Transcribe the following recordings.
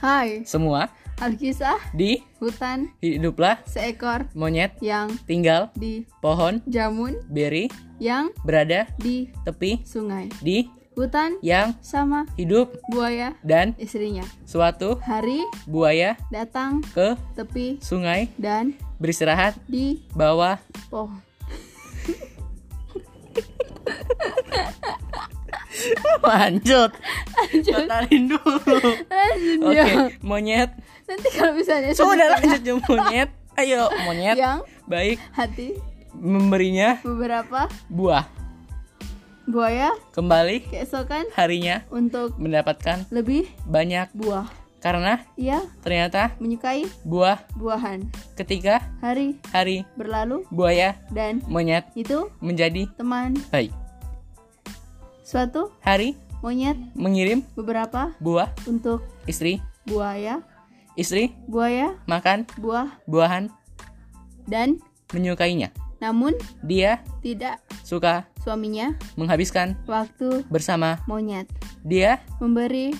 Hai, Semua Alkisah di hutan hiduplah seekor monyet yang tinggal di pohon jamun beri yang berada di tepi sungai. di Hutan yang sama hidup buaya dan istrinya. suatu Hari buaya datang ke tepi sungai dan beristirahat di bawah pohon. lanjut Lanjut. batalin dulu. Lanjut, oke ya. monyet. Nanti kalau misalnya sudah lanjut ya, monyet. Ayo monyet. Yang baik. hati. Memberinya beberapa. buah. Buaya. Kembali. Keesokan. Harinya. Untuk mendapatkan lebih banyak. buah. karena Ia ternyata menyukai buah buahan. ketika Hari hari berlalu buaya dan monyet itu menjadi teman. baik. Suatu hari monyet mengirim beberapa buah untuk istri buaya istri buaya makan buah buahan dan menyukainya. namun dia tidak suka suaminya menghabiskan waktu bersama monyet. Dia memberi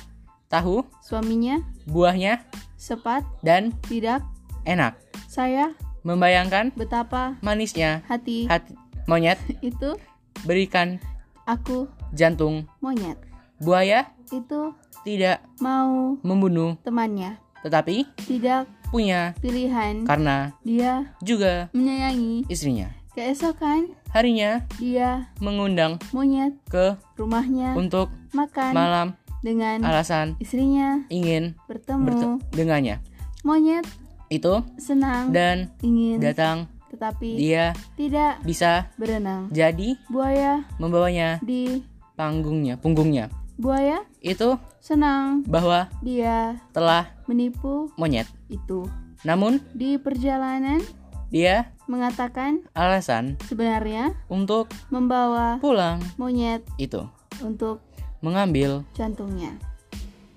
tahu suaminya buahnya sepat dan tidak enak. Saya membayangkan betapa manisnya hati hati monyet itu berikan aku jantung monyet buaya itu tidak mau membunuh temannya. tetapi tidak punya pilihan. karena dia juga menyayangi istrinya. Keesokan harinya dia mengundang monyet ke rumahnya untuk makan malam dengan alasan istrinya ingin bertemu bertemu dengannya. Monyet itu senang dan ingin datang. tetapi dia tidak bisa berenang. jadi buaya membawanya di panggungnya punggungnya buaya itu senang bahwa dia telah menipu monyet. itu. Namun di perjalanan dia mengatakan alasan sebenarnya untuk membawa pulang monyet itu. untuk mengambil jantungnya.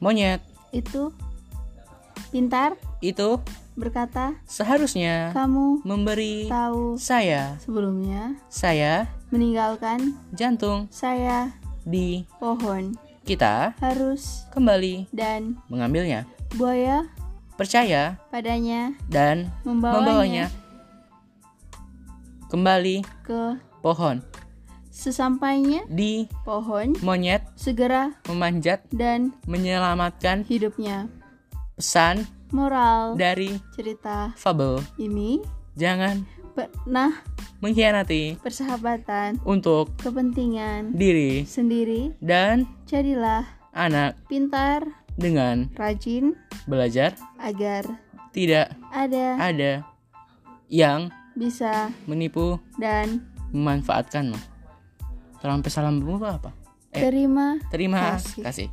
monyet. Itu pintar itu berkata seharusnya kamu memberi tahu saya sebelumnya saya meninggalkan jantung saya di pohon kita harus kembali dan mengambilnya. buaya percaya padanya dan membawanya, membawanya. Kembali ke pohon. sesampainya di pohon monyet segera memanjat dan menyelamatkan hidupnya. pesan moral dari cerita fabel ini jangan pernah mengkhianati persahabatan untuk kepentingan diri sendiri dan jadilah anak pintar dengan rajin belajar agar tidak ada ada yang bisa menipu dan memanfaatkanmu. Salam berapa apa? Eh, terima terima kasih. kasih.